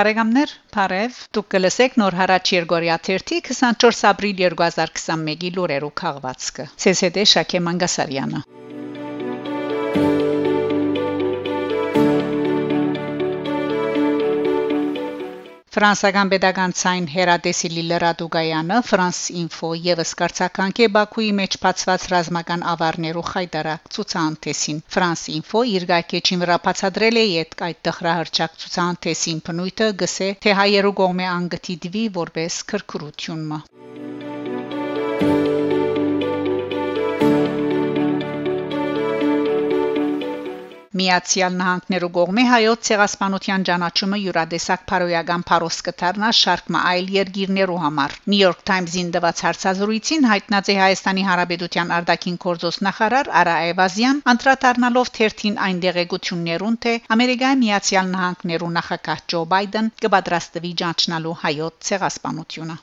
Բարեկամներ, Փարև, դուք կլսեք նոր հարաճ Երգորիա 24 ապրիլ 2021-ի լուրերու քաղվածքը։ ՑՍԴ Շակե Մանգասարյանը։ Ֆրանսական pedagogan ցայն Հերադեսիլի լրադուգայանը Info եւս կարծականք է Բաքուի մեջ բացված ռազմական ավարներու խայտարակ ցուցանտեսին Info իր գայքեչին վրա բացադրել է այդ այդ տխրահրճակ ցուցանտեսին բնույթը գսե թե հայերու կողմէ անգթի դվի որպես քրքրությունը Միացյալ Նահանգներու կողմէ հայոց ցեղասպանության ճանաչումը յուրադեսակ փարոյական փարոս կդառնա շարքմա այլ երկիրներու համար։ New York Times-ին դված հարցազրույցին հայտնած է Հայաստանի Հանրապետության արտաքին գործոս նախարար Արա Այվազյան, անդրադառնալով թերթին այն դեղեցություններուն, թե Ամերիկայի Միացյալ Նահանգներու նախագահ Ջո Բայդեն կպատրաստվի ճանաչնալու հայոց ցեղասպանությունը։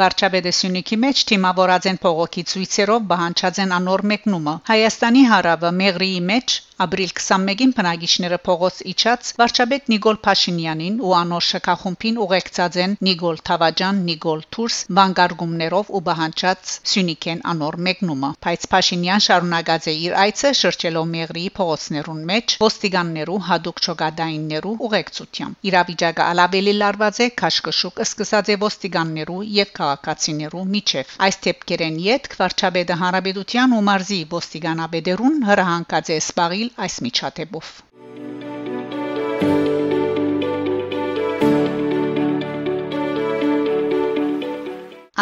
Վարչապետը Սյունիքի մեջ թիմավորած են փողոքի ցույցերով բանջած են անոր մեկնումը. Հայաստանի հարավը Մեղրիի մեջ Ապրիլ 21-ին բնակիչները փողոց իջած վարչապետ Նիկոլ Փաշինյանին ու անոր շքախումբին ուղեկցած են Նիկոլ Թավաջան, Նիկոլ Թուրս վանկարգումներով ու բահանջած Սյունիքեն անոր մեկնումը։ Բայց Փաշինյան շարունակած է իր այցը շրջելով Մեղրիի փողոցներուն մեջ ոստիկաններու հadouk ճոգադայիններու ուղեկցությամբ։ Իրավիճակը ալավելի լարված է քաշքշուկ սկսած է ոստիկաններու եւ քաղաքացիներու միջև։ Այս թեփքերեն յետ վարչապետը հանրապետության ու մարզի ոստիկանաբեդերուն հրահանգած է սպաղի այս միջադեպով։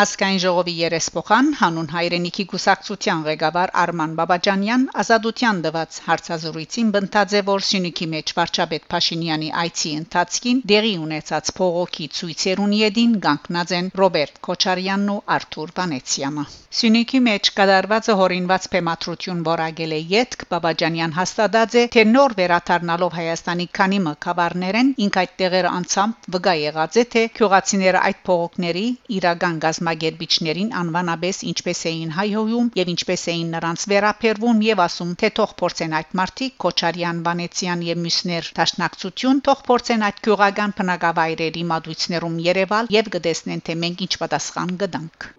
Ասկայն ժողովի երեսփոխան հանուն հայրենիքի գուսակցության ղեկավար Արման Բաբաջանյան ազատության դված հարցազրույցին բնտաձե որ Սյունիքի մեջ վարչապետ Փաշինյանի այցի ընթացքին դեղի ունեցած փողոքի ցույցերուն յեդին գանկնած են Ռոբերտ Քոչարյանն ու Արթուր Վանեցյանը Սյունիքի մեջ կդարվածը հորինված փեմատրություն որագել է յետք Բաբաջանյան հաստատած է թե նոր վերաթարնալով Հայաստանի քանի մկավարներեն ինք այդ տեղերը անցամբ վգա եղած է թե քյուղացիները այդ փողոքների իրական գազ կազմակերպիչներին անվանաբես ինչպես էին հայհոյում եւ ինչպես էին նրանց վերապերվում եւ ասում թե թող փորձեն այդ մարտիկ Քոչարյան, Վանեցյան եւ մյուսներ տաշնակցություն թող փորձեն այդ քյուղական բնակավայրերի մատույցներում Երևալ եւ կտեսնեն թե մենք ինչ պատասխան կդանք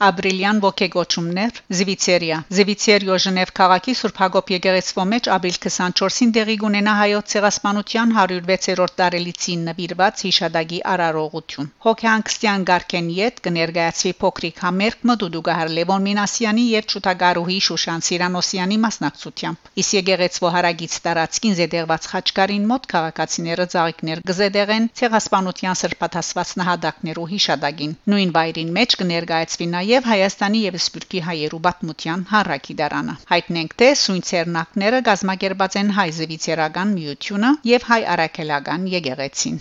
Ապրիլյան ոգեգոճումներ Զվիցերիա Զվիցերիո Ժնև քաղաքի Սուրբ Հակոբ եկեղեցվո մեջ ապրիլ 24-ին տեղի կունենա հայոց ցեղասպանության 106-րդ տարելիցին նվիրված հիշադակի արարողություն Հոգեանքստյան Գարքեն Յետ կներկայացվի փոքրիկ համերգ Մդուդուգահար Լևոն Մինասյանի եւ Չուտագարուհի Շուշան Սիրանոսյանի մասնակցությամբ Իս եկեղեցվո հարագից տարածքին զեդեղված խաչկարին մոտ քաղաքացիները ծաղիկներ գզեդեղեն ցեղասպանության սրբաթասված նահատակներու հիշադակին նույն վայրին մեջ կներկայացվի նաեւ եւ Հայաստանի եւ Սփյուռքի հայերու բաթմության հարակի դարանը։ Հայտնենք թե սույն ցերնակները գազմագերբած են հայ զվիցերական միությունը եւ հայ արաքելական եկեղեցին։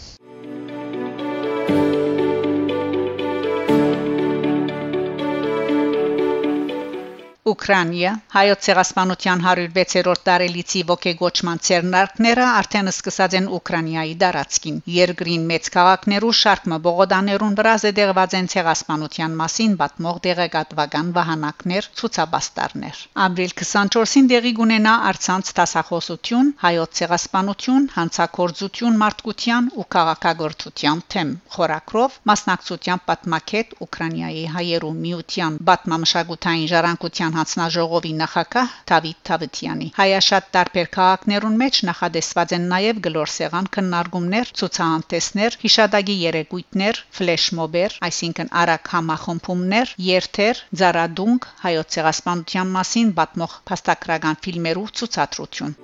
Ուկրաինա հայոց ցեղասպանության 106-րդ տարելիցի ողեգոճման ցերնարկները արդեն սկսած են Ուկրաինայի դարածքին։ Երկրին մեծ քաղաքներու շարքը բողոդաներուն վրա զդեղված են ցեղասպանության մասին պատմող դեղեկատվական վահանակներ, ցուցաբաստարներ։ Ապրիլ 24-ին դեղի կունենա արցանց տասախոսություն, հայոց ցեղասպանություն, հանցակործություն մարդկության ու քաղաքագործության թեմ խորակրով մասնակցությամբ պատմակետ Ուկրաինայի հայերու միության պատմամշակութային ժառանգության հանձնաժողովի նախակահ Դավիթ Թավթյանի հայաշատ տարբեր քաղաքներուն մեջ նախադեсված են նաև գլորսեղան քննարկումներ, ցուցահանդեսներ, հիշադակի երեկույթներ, ֆլեշմոբեր, այսինքն արագ համախմբումներ, երթեր, ծարադունք, հայոց ցեղասպանության մասին պատմող փաստագրական ֆիլմերու ցուցադրություն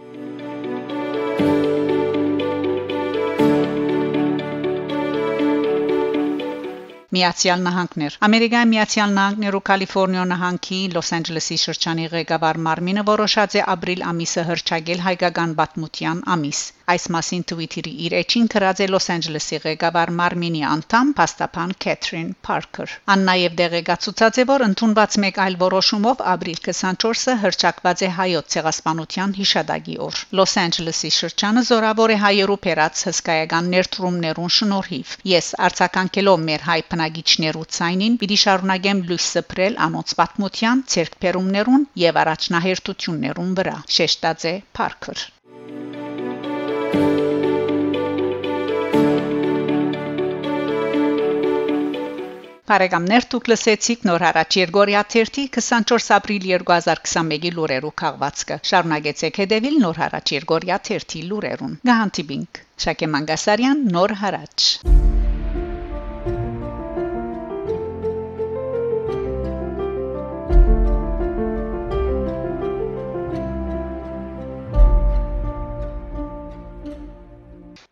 Միացյալ Նահանգներ Ամերիկայի Միացյալ Նահանգներու Կալիֆոռնիա նահանգի Լոս Անջելեսի շրջանի ղեկավար Մարմինը որոշած է ապրիլ ամիսը հրճագել հայկական պատմության ամիս։ Այս մասին Twitter-ի իր էջին գրած է Լոս Անջելեսի ղեկավար Մարմինի անդամ Պաստապան Քեթրին Փարքեր։ Ան նաև դեղեկացուցած է, որ ընդունված մեկ այլ որոշումով ապրիլ 24-ը հրճակված է հայոց ցեղասպանության հիշադակի օր։ Լոս Անջելեսի շրջանը զորավոր է հայերու փերած հսկայական ներդրումներուն շնորհիվ։ Ես արձականքելով մեր հայ բնագիչներու ցայնին պիտի շարունակեմ լույս սփռել անոնց պատմության, ցերկբերումներուն եւ առաջնահերթություններուն վրա։ Շեշտած է Փարքեր։ Բարեկամներ դուք լսեցիք նոր հարաճ Երգորիա 30 24 ապրիլ 2021-ի լուրերու քաղվածքը շարունակեցեք հետևել նոր հարաճ Երգորիա 30 լուրերուն գահանտիբինգ Շակե Մանգասարյան նոր հարաճ